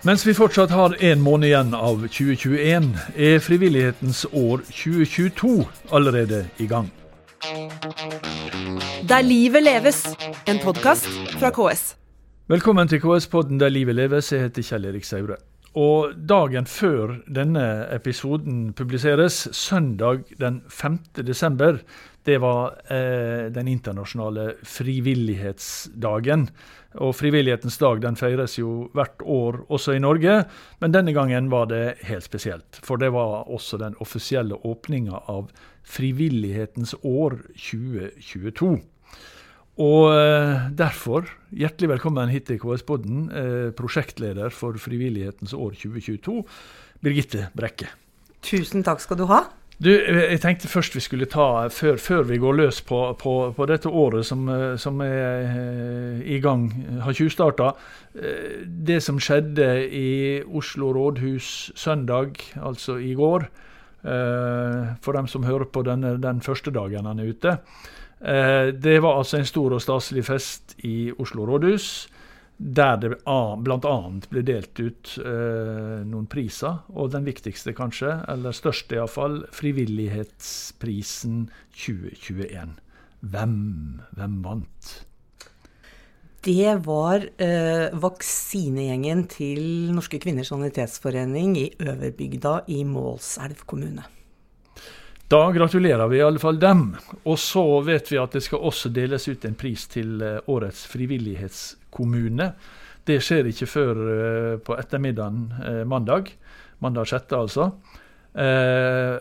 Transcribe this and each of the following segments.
Mens vi fortsatt har én måned igjen av 2021, er frivillighetens år 2022 allerede i gang. Der livet leves, en podkast fra KS. Velkommen til KS-podden Der livet leves. Jeg heter Kjell Erik Saure. Og dagen før denne episoden publiseres, søndag den 5. desember, det var eh, den internasjonale frivillighetsdagen. Og Frivillighetens dag den feires jo hvert år også i Norge, men denne gangen var det helt spesielt. For det var også den offisielle åpninga av Frivillighetens år 2022. Og eh, derfor, hjertelig velkommen hit til KS-podden, eh, prosjektleder for Frivillighetens år 2022, Birgitte Brekke. Tusen takk skal du ha. Du, jeg tenkte først vi skulle ta, før, før vi går løs på, på, på dette året som, eh, som, er i gang, har tjuvstarta. Det som skjedde i Oslo rådhus søndag, altså i går. For dem som hører på denne, den første dagen han er ute. Eh, det var altså en stor og staselig fest i Oslo rådhus. Der det bl.a. ble delt ut eh, noen priser, og den viktigste kanskje, eller største iallfall, Frivillighetsprisen 2021. Hvem, hvem vant? Det var eh, vaksinegjengen til Norske kvinners sanitetsforening i Øverbygda i Målselv kommune. Da gratulerer vi i alle fall dem. Og så vet vi at det skal også deles ut en pris til eh, årets frivillighetskommune. Det skjer ikke før eh, på ettermiddagen eh, mandag. Mandag 6., altså.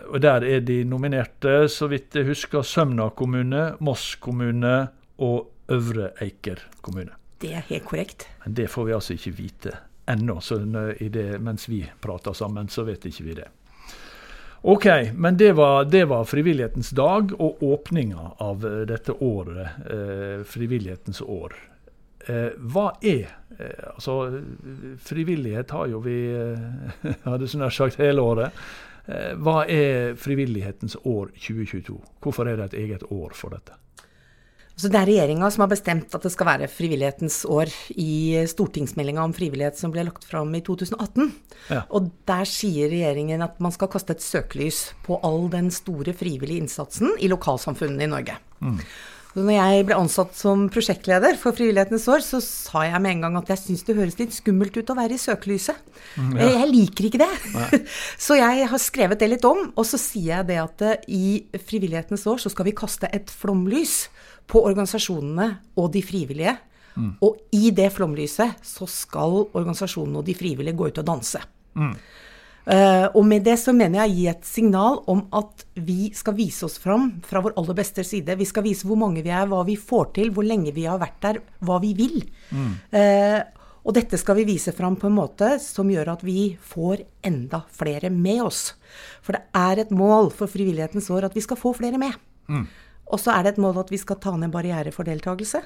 og Der er de nominerte, så vidt jeg husker, Sømna kommune, Moss kommune og Øvre Eiker kommune. Det er helt korrekt. Men det får vi altså ikke vite ennå. Så mens vi prater sammen, så vet ikke vi det. Ok, men det var, det var, frivillighetens dag og åpninga av eh, dette året, eh, frivillighetens år. Eh, hva er eh, Altså, frivillighet har jo vi eh, hadde sånn sagt hele året. Eh, hva er frivillighetens år 2022? Hvorfor er det et eget år for dette? Så det er regjeringa som har bestemt at det skal være frivillighetens år i stortingsmeldinga om frivillighet som ble lagt fram i 2018. Ja. Og der sier regjeringen at man skal kaste et søkelys på all den store frivillige innsatsen i lokalsamfunnene i Norge. Mm. Når jeg ble ansatt som prosjektleder for Frivillighetens år, så sa jeg med en gang at jeg syns det høres litt skummelt ut å være i søkelyset. Mm, ja. Jeg liker ikke det. så jeg har skrevet det litt om, og så sier jeg det at eh, i Frivillighetens år så skal vi kaste et flomlys på organisasjonene og de frivillige. Mm. Og i det flomlyset så skal organisasjonene og de frivillige gå ut og danse. Mm. Uh, og med det så mener jeg å gi et signal om at vi skal vise oss fram fra vår aller beste side. Vi skal vise hvor mange vi er, hva vi får til, hvor lenge vi har vært der, hva vi vil. Mm. Uh, og dette skal vi vise fram på en måte som gjør at vi får enda flere med oss. For det er et mål for Frivillighetens år at vi skal få flere med. Mm. Og så er det et mål at vi skal ta ned barriere for deltakelse.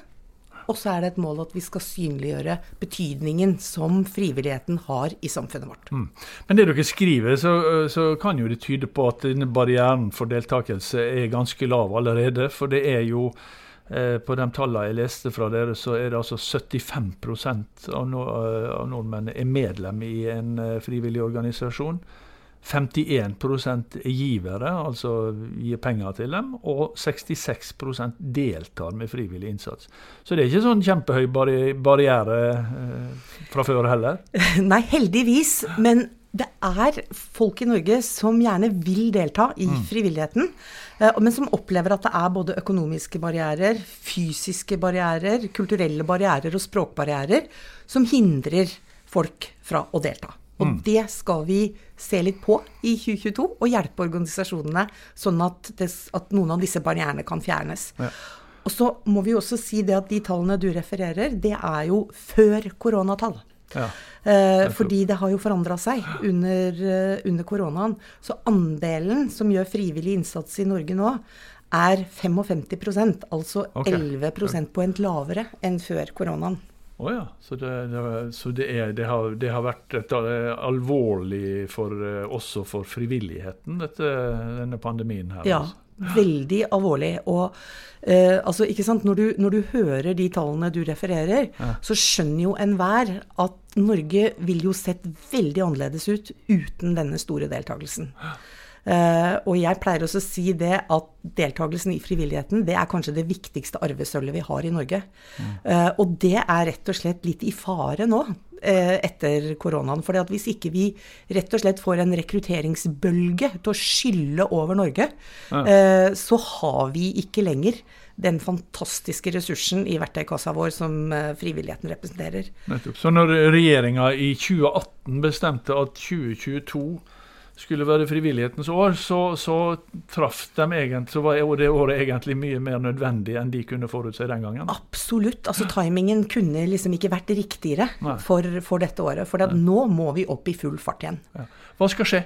Og så er det et mål at vi skal synliggjøre betydningen som frivilligheten har i samfunnet vårt. Mm. Men det dere skriver, så, så, kan jo det tyde på at denne barrieren for deltakelse er ganske lav allerede. For det er jo eh, på de tallene jeg leste fra dere, så er det altså 75 av, no, av nordmenn er medlem i en eh, frivillig organisasjon. 51% er givere, altså gir penger til dem, og 66% deltar med frivillig innsats. Så det er ikke sånn kjempehøy barriere eh, fra før heller? Nei, heldigvis. Men det er folk i Norge som gjerne vil delta i mm. frivilligheten, eh, men som opplever at det er både økonomiske barrierer, fysiske barrierer, kulturelle barrierer og språkbarrierer som hindrer folk fra å delta. Og mm. det skal vi se litt på i 2022, og hjelpe organisasjonene sånn at, det, at noen av disse barrierene kan fjernes. Ja. Og så må vi også si det at de tallene du refererer, det er jo før koronatall. Ja, eh, fordi det har jo forandra seg under, uh, under, koronaen. Så andelen som gjør frivillig innsats i Norge nå, er 55 altså okay. 11 prosentpoeng lavere enn før koronaen. Oh ja. Så, det, det, så det, er, det, har, det, har, vært et, alvorlig for, eh, også for frivilligheten, dette, denne pandemien her? Ja, altså. veldig alvorlig. Og eh, altså, ikke sant, når du, når du, hører de tallene du refererer, ja. så skjønner jo enhver at Norge vil jo sett veldig annerledes ut uten denne store deltakelsen. Uh, og jeg pleier også å si det at deltakelsen i frivilligheten det er kanskje det viktigste arvesølvet vi har i Norge. Mm. Og det er rett og slett litt i fare nå uh, etter koronaen. For hvis ikke vi rett og slett får en rekrutteringsbølge til å skylle over Norge, ja. så har vi ikke lenger den fantastiske ressursen i verktøykassa vår som frivilligheten representerer. Nettopp. Så når regjeringa i 2018 bestemte at 2022 skulle være frivillighetens år, så, så traff de egentlig, så var det året egentlig mye mer nødvendig enn de kunne forutse den gangen. Absolutt. altså Timingen kunne liksom ikke vært riktigere for, for, dette året. For nå må vi opp i full fart igjen. Ja. Hva skal skje?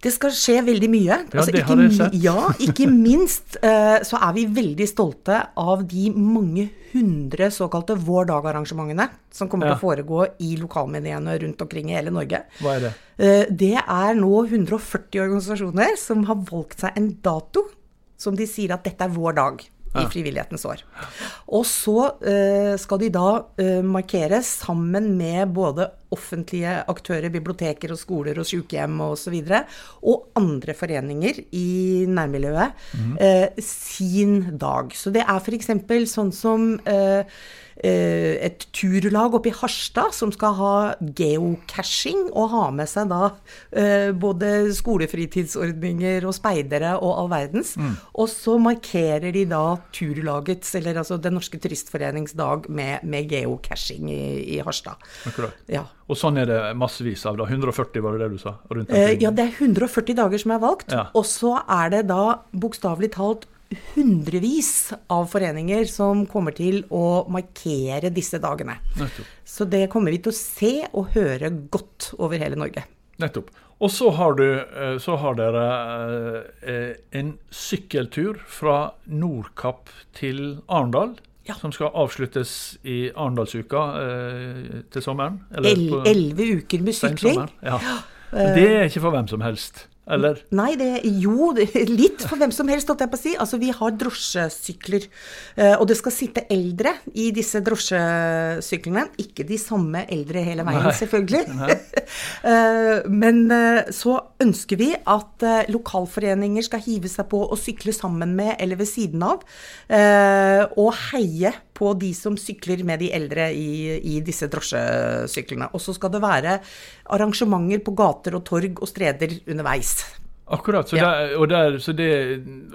Det skal skje veldig mye. Ja, altså, det har jeg sett. Ja, ikke minst uh, så er vi veldig stolte av de mange hundre såkalte Vår Dag-arrangementene som kommer ja. til å foregå i lokalmediene rundt omkring i hele Norge. Hva er det? Uh, det er nå 140 organisasjoner som har valgt seg en dato som de sier at dette er vår dag i Frivillighetens år. Og så uh, skal de da uh, markere sammen med både offentlige aktører, biblioteker og skoler og sykehjem osv. Og, så videre, og andre foreninger i nærmiljøet mm. sin dag. Så det er f.eks. sånn som Eh, et turlag oppe i Harstad som skal ha geocaching, og ha med seg da eh, både skolefritidsordninger og speidere og all verdens. Mm. Og så markerer de da turlagets, eller altså Den norske turistforenings dag med, med geocaching i, i Harstad. Akkurat. Ja. Og sånn er det massevis av, da. 140 var det det du sa? Eh, ja, det er 140 dager som er valgt. Ja. Og så er det da bokstavelig talt hundrevis av foreninger som kommer til å markere disse dagene. Nettopp. Så det kommer vi til å se og høre godt over hele Norge. Nettopp. Og så har, du, eh, så har dere eh, en sykkeltur fra Nordkapp til Arendal. Ja. Som skal avsluttes i Arendalsuka eh, til sommeren. Elleve uker med sykling. Ja. Det er ikke for hvem som helst eller? Nei, det, jo, litt for hvem som helst, holdt jeg på å si. Altså, vi har drosjesykler. Eh, og det skal sitte eldre i disse drosjesyklene. Ikke de samme eldre hele veien, Nei. selvfølgelig. Nei. Eh, men eh, så ønsker vi at lokalforeninger skal hive seg på og sykle sammen med eller ved siden av. Og heie på de som sykler med de eldre i, i disse drosjesyklene. Og så skal det være arrangementer på gater og torg og streder underveis. Akkurat. Så, ja. der, der, så det,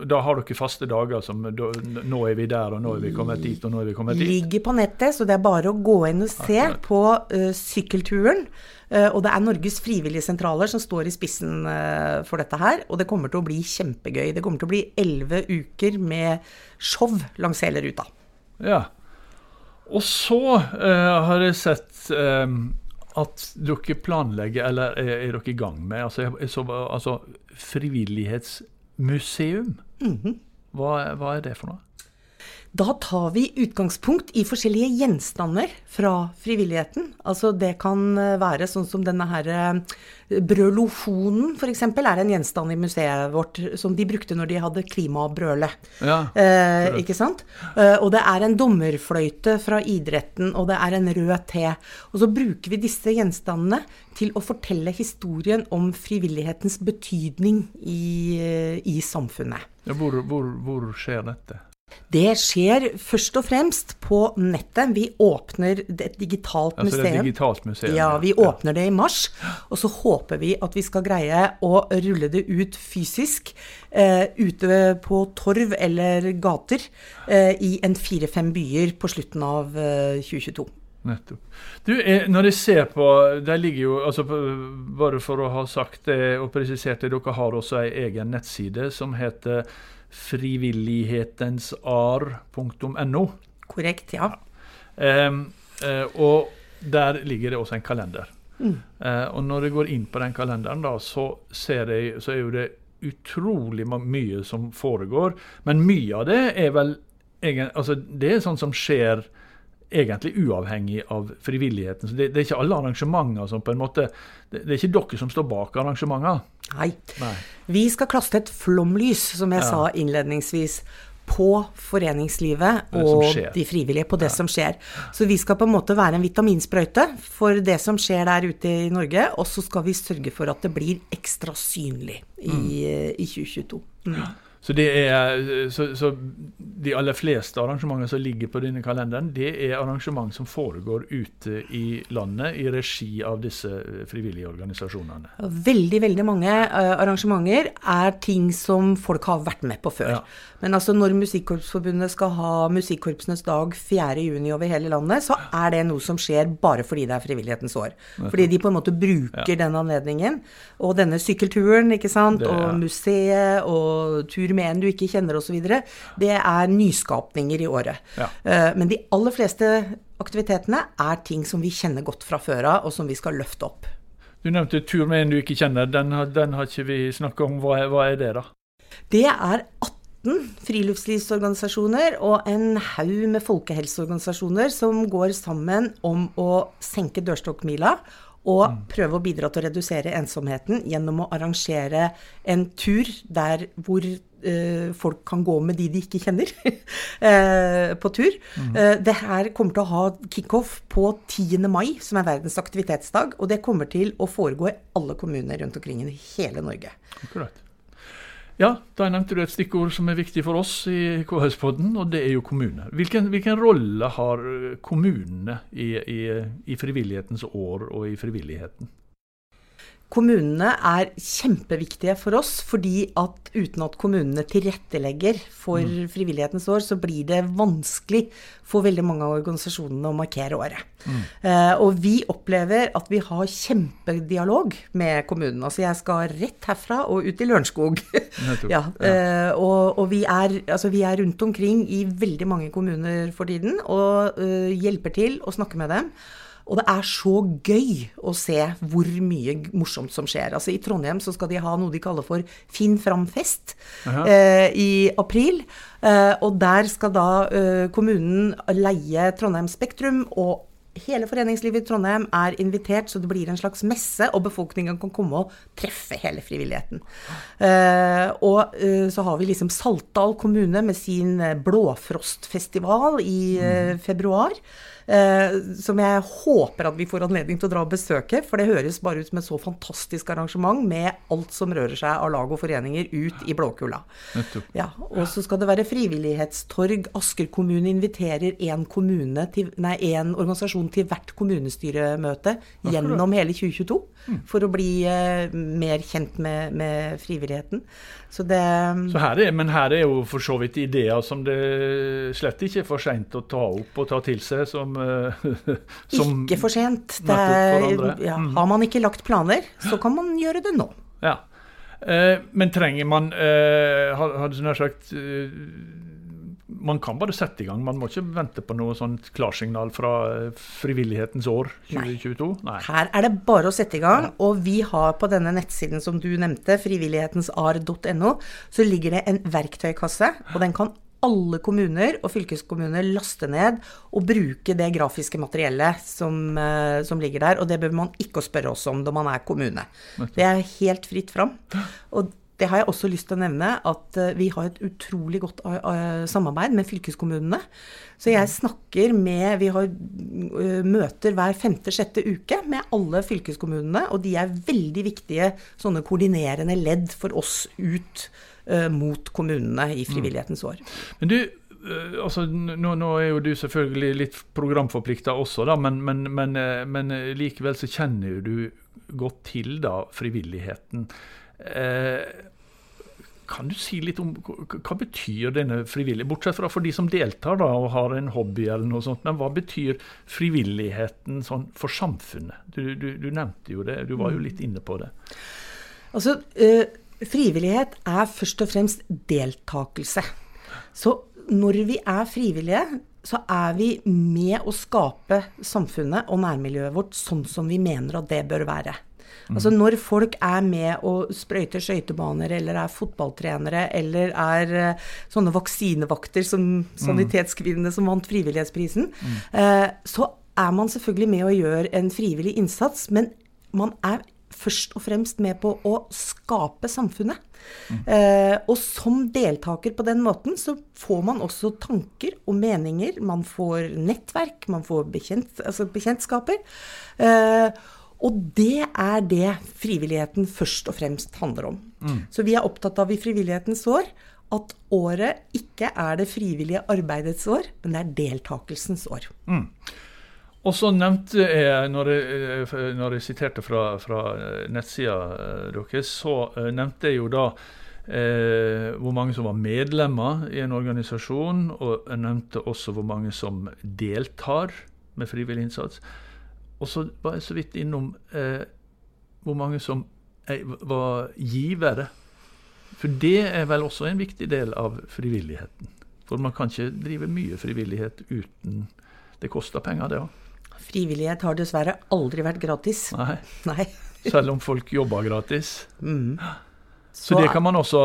da har dere faste dager som da, Nå er vi der, og nå er vi kommet dit, og nå er vi kommet dit? Ligger på nettet, så det er bare å gå inn og se Akkurat. på uh, sykkelturen. Uh, og det er Norges frivillige sentraler som står i spissen uh, for dette her. Og det kommer til å bli kjempegøy. Det kommer til å bli elleve uker med show langs hele ruta. Ja. Og så har jeg sett at dere planlegger, eller er, er dere i gang med, altså, så, altså frivillighetsmuseum. Mm -hmm. hva, hva, er det for noe? Da tar vi utgangspunkt i forskjellige gjenstander fra frivilligheten. Altså det kan eh, være sånn som denne her eh, brølofonen f.eks. er en gjenstand i museet vårt som de brukte når de hadde klimabrølet. Ja, eh, ikke sant? Eh, og det er en dommerfløyte fra idretten, og det er en rød te. Og så bruker vi disse gjenstandene til å fortelle historien om frivillighetens betydning i, i samfunnet. Ja, hvor, hvor, hvor skjer dette? Det skjer først og fremst på nettet. Vi åpner et digitalt museum. Altså det er et digitalt museum. Ja, vi åpner det i mars. Og så håper vi at vi skal greie å rulle det ut fysisk eh, ute på torv eller gater eh, i en fire-fem byer på slutten av eh, 2022. Nettopp. Du, eh, når jeg ser på Der ligger jo altså Bare for å ha sagt det og presisert det, dere har også ei egen nettside som heter frivillighetensar.no. Korrekt, ja. Um, uh, og der ligger det også en kalender. Mm. Uh, og når jeg går inn på den kalenderen, da, så, jeg, så er jo det utrolig mye som foregår. Men mye av det er vel egen, altså Det er sånn som skjer egentlig uavhengig av frivilligheten. Så det, det, er ikke alle arrangementer som på en måte Det, det er ikke dere som står bak arrangementene? Nei. Nei. Vi skal klaste et flomlys, som jeg ja. sa innledningsvis, på foreningslivet og de frivillige, på det ja. som skjer. Så vi skal på en måte være en vitaminsprøyte for det som skjer der ute i Norge, og så skal vi sørge for at det blir ekstra synlig i, mm. i 2022. Mm. Ja. Så, er, så, så, de aller fleste arrangementene som ligger på denne kalenderen, det er arrangement som foregår ute i landet i regi av disse frivillige organisasjonene. Veldig, veldig mange uh, arrangementer er ting som folk har vært med på før. Ja. Men altså når Musikkorpsforbundet skal ha Musikkorpsenes dag 4.6 over hele landet, så er det noe som skjer bare fordi det er frivillighetens år. Fordi de på en måte bruker ja. den anledningen. Og denne sykkelturen, ikke sant, det, og museet og tur med en du ikke kjenner osv. Det er nyskapninger i året. Ja. Eh, men de aller fleste aktivitetene er ting som vi kjenner godt fra før av, og som vi skal løfte opp. Du nevnte tur med en du ikke kjenner. Den, den har ikke vi snakka om. Hva er, hva er det, da? Det er 18 friluftslivsorganisasjoner og en haug med folkehelseorganisasjoner som går sammen om å senke dørstokkmila og mm. prøve å bidra til å redusere ensomheten gjennom å arrangere en tur der hvor folk kan gå med de de ikke kjenner, uh, på tur. Mm. Det her kommer til å ha kickoff på 10. mai, som er verdens aktivitetsdag. Og det kommer til å foregå i alle kommuner rundt omkring i hele Norge. Akkurat. Ja, da nevnte du et stikkord som er viktig for oss i KS-podden, og det er jo kommune. Hvilken, hvilken rolle har kommunene i, i, i frivillighetens år og i frivilligheten? Kommunene er kjempeviktige for oss, fordi at uten at kommunene tilrettelegger for mm. frivillighetens år, så blir det vanskelig for veldig mange av organisasjonene å markere året. Mm. Uh, og vi opplever at vi har kjempedialog med kommunene. Altså jeg skal rett herfra og ut i Lørenskog. ja, uh, og, og vi, er, altså vi, er, rundt omkring i veldig mange kommuner for tiden og uh, hjelper til å snakke med dem. Og det er så gøy å se hvor mye morsomt som skjer. Altså I Trondheim så skal de ha noe de kaller for Finn fram-fest eh, i april. Eh, og der skal da eh, kommunen leie Trondheim Spektrum. og Hele foreningslivet i Trondheim er invitert, så det blir en slags messe, og befolkningen kan komme og treffe hele frivilligheten. Uh, og uh, så har vi liksom Saltdal kommune med sin Blåfrostfestival i uh, februar. Eh, som jeg håper at vi får anledning til å dra og besøke. For det høres bare ut som et så fantastisk arrangement med alt som rører seg av lag og foreninger ut i Blåkulla. Ja, og så skal det være frivillighetstorg. Asker kommune inviterer én organisasjon til hvert kommunestyremøte gjennom hele 2022. Mm. For å bli eh, mer kjent med, med frivilligheten. Så det så her er, Men her er jo for så vidt ideer som det slett ikke er for seint å ta opp og ta til seg. Som, uh, som Ikke for sent. Ja, mm. Har man ikke lagt planer, så kan man gjøre det nå. Ja. Uh, men trenger man, hadde du nær sagt man kan bare sette i gang. Man må ikke vente på noe sånt klarsignal fra eh, frivillighetens år 2022. Nei. Her er det bare å sette i gang. Og vi har på denne nettsiden som du nevnte, frivillighetensar.no, så ligger det en verktøykasse. Og den kan alle kommuner og fylkeskommuner laste ned og bruke det grafiske materiellet som, uh, som, ligger der. Og det bør man ikke spørre oss om når man er kommune. Det er helt fritt fram. Og det har jeg også lyst til å nevne, at eh, vi har et utrolig godt eh, eh, samarbeid med fylkeskommunene. Så jeg snakker med Vi har møter hver femte-sjette uke med alle fylkeskommunene. Og de er veldig viktige sånne koordinerende ledd for oss ut mot kommunene i frivillighetens år. Men du, altså, nå, nå, er jo du selvfølgelig litt programforplikta også, da, men, men, men, men, likevel så kjenner du godt til da frivilligheten. Eh, kan du si litt om hva betyr denne frivillige Bortsett fra for de som deltar da, og har en hobby eller noe sånt. Men hva betyr frivilligheten sånn for samfunnet? Du, du, du, nevnte jo det, du var jo litt inne på det. Altså, uh, frivillighet er først og fremst deltakelse. Så når vi er frivillige, så er vi med å skape samfunnet og nærmiljøet vårt sånn som vi mener at det bør være. Altså når folk er med og sprøyter skøytebaner, eller er fotballtrenere, eller er uh, sånne vaksinevakter som mm. Sanitetskvinnene som vant Frivillighetsprisen, mm. uh, så er man selvfølgelig med og gjør en frivillig innsats, men man er først og fremst med på å skape samfunnet. Mm. Eh, og som deltaker på den måten, så får man også tanker og meninger. Man får nettverk, man får bekjent, altså bekjentskaper. Eh, og det er det frivilligheten først og fremst handler om. Mm. Så vi er opptatt av i Frivillighetens år at året ikke er det frivillige arbeidets år, men det er deltakelsens år. Mm. Og så nevnte jeg, når jeg, når jeg siterte fra, fra nettsida eh, deres, så eh, nevnte jeg jo da eh, hvor mange som var medlemmer i en organisasjon, og jeg nevnte også hvor mange som deltar med frivillig innsats. Og så var jeg så vidt innom eh, hvor mange som eh, var givere. For det er vel også en viktig del av frivilligheten. For man kan ikke drive mye frivillighet uten Det koster penger, det òg. Frivillighet har dessverre aldri vært gratis. Nei. Nei. Selv om folk jobber gratis. Mm. Så, Så det, kan også,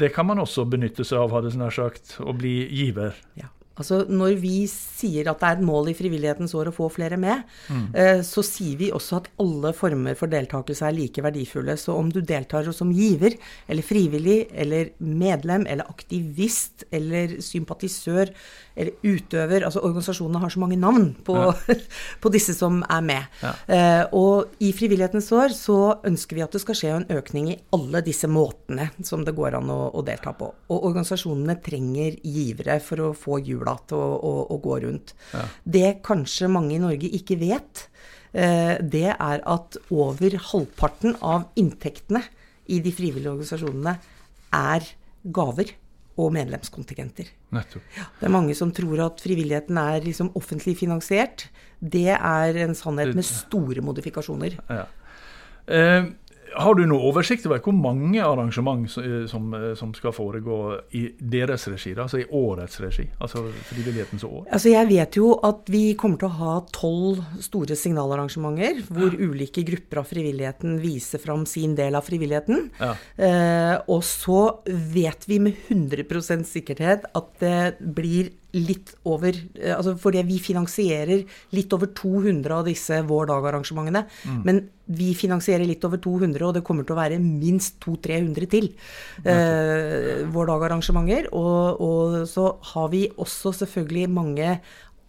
det, kan man også, benytte seg av, hadde jeg nær sagt. Å bli giver. Ja. Altså Når vi sier at det er et mål i frivillighetens år å få flere med, mm. eh, så sier vi også at alle former for deltakelse er like verdifulle. Så om du deltar som giver, eller frivillig, eller medlem, eller aktivist, eller sympatisør, eller utøver Altså organisasjonene har så mange navn på, ja. på disse som er med. Ja. Eh, og i frivillighetens år så ønsker vi at det skal skje en økning i alle disse måtene som det går an å, å delta på. Og organisasjonene trenger givere for å få hjula til å, å, å, gå rundt. Ja. Det kanskje mange i Norge ikke vet, eh, det er at over halvparten av inntektene i de frivillige organisasjonene er gaver og medlemskontingenter. Ja, det er mange som tror at frivilligheten er liksom offentlig finansiert. Det er en sannhet med store modifikasjoner. Ja. Eh, har du noe oversikt over hvor mange arrangement eh, som, eh, som, skal foregå i deres regi, altså i årets regi? Altså Frivillighetens år? Altså Jeg vet jo at vi kommer til å ha tolv store signalarrangementer, hvor ja. ulike grupper av frivilligheten viser fram sin del av frivilligheten. Ja. Eh, og så vet vi med 100% sikkerhet at det blir litt over eh, altså Fordi vi finansierer litt over 200 av disse Vår Dag-arrangementene. Mm. Men vi finansierer litt over 200, og det kommer til å være minst 200-300 til. Eh, Vår Dag-arrangementer. Og, og, så har vi også selvfølgelig mange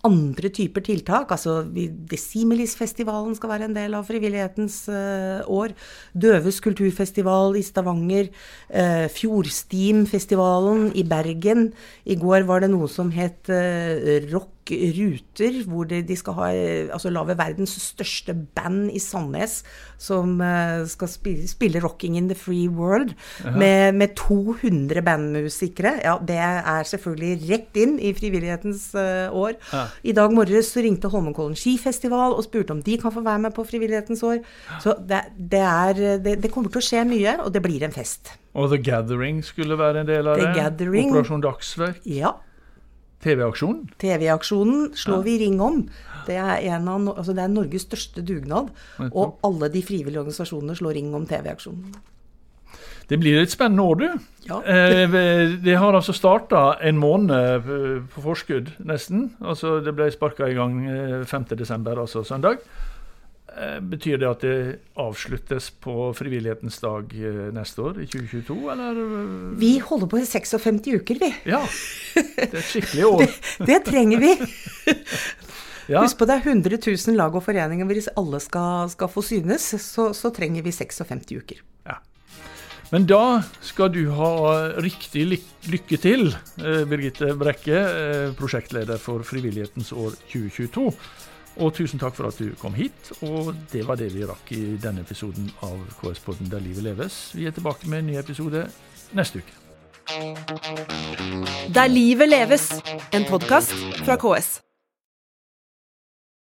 andre typer tiltak. altså Desimilis-festivalen skal være en del av frivillighetens uh, år. Døves kulturfestival i Stavanger. Uh, Fjordstim-festivalen i Bergen. I går var det noe som het uh, Rock ruter, hvor de, de skal ha, altså lage verdens største band i Sandnes som uh, skal spille, spille, 'Rocking in the Free World' med, med, 200 bandmusikere. Ja, det er selvfølgelig rett inn i frivillighetens uh, år. Ja. I dag morges så ringte Holmenkollen skifestival og spurte om de kan få være med på frivillighetens år. Så det, det, er, det, det kommer til å skje mye, og det blir en fest. Og The Gathering skulle være en del av The det? Gathering. Operasjon Dagsverk? Ja. TV-aksjonen? TV-aksjonen slår vi ring om. Det er, av, altså det er, Norges største dugnad. Og alle de frivillige organisasjonene slår ring om TV-aksjonen. Det blir et spennende år, du. Ja. eh, det har altså starta en måned på forskudd, nesten. Altså Det ble sparka i gang 5.12., eh, altså søndag. Eh, betyr det at det avsluttes på frivillighetens dag eh, neste år, i 2022, eller? Vi holder på i 56 uker, vi. Ja, det er et skikkelig år. det, det, trenger vi. ja. Husk på det er 100 000 lag og foreninger. Hvis alle skal, skal få synes, så, så, trenger vi 56 uker. Ja. Men da skal du ha riktig lykke til, eh, Birgitte Brekke, prosjektleder for Frivillighetens år 2022. Og tusen takk for at du kom hit. Og det var det vi rakk i denne episoden av KS-podden Der livet leves. Vi er tilbake med en ny episode neste uke. Der livet leves, en podkast fra KS.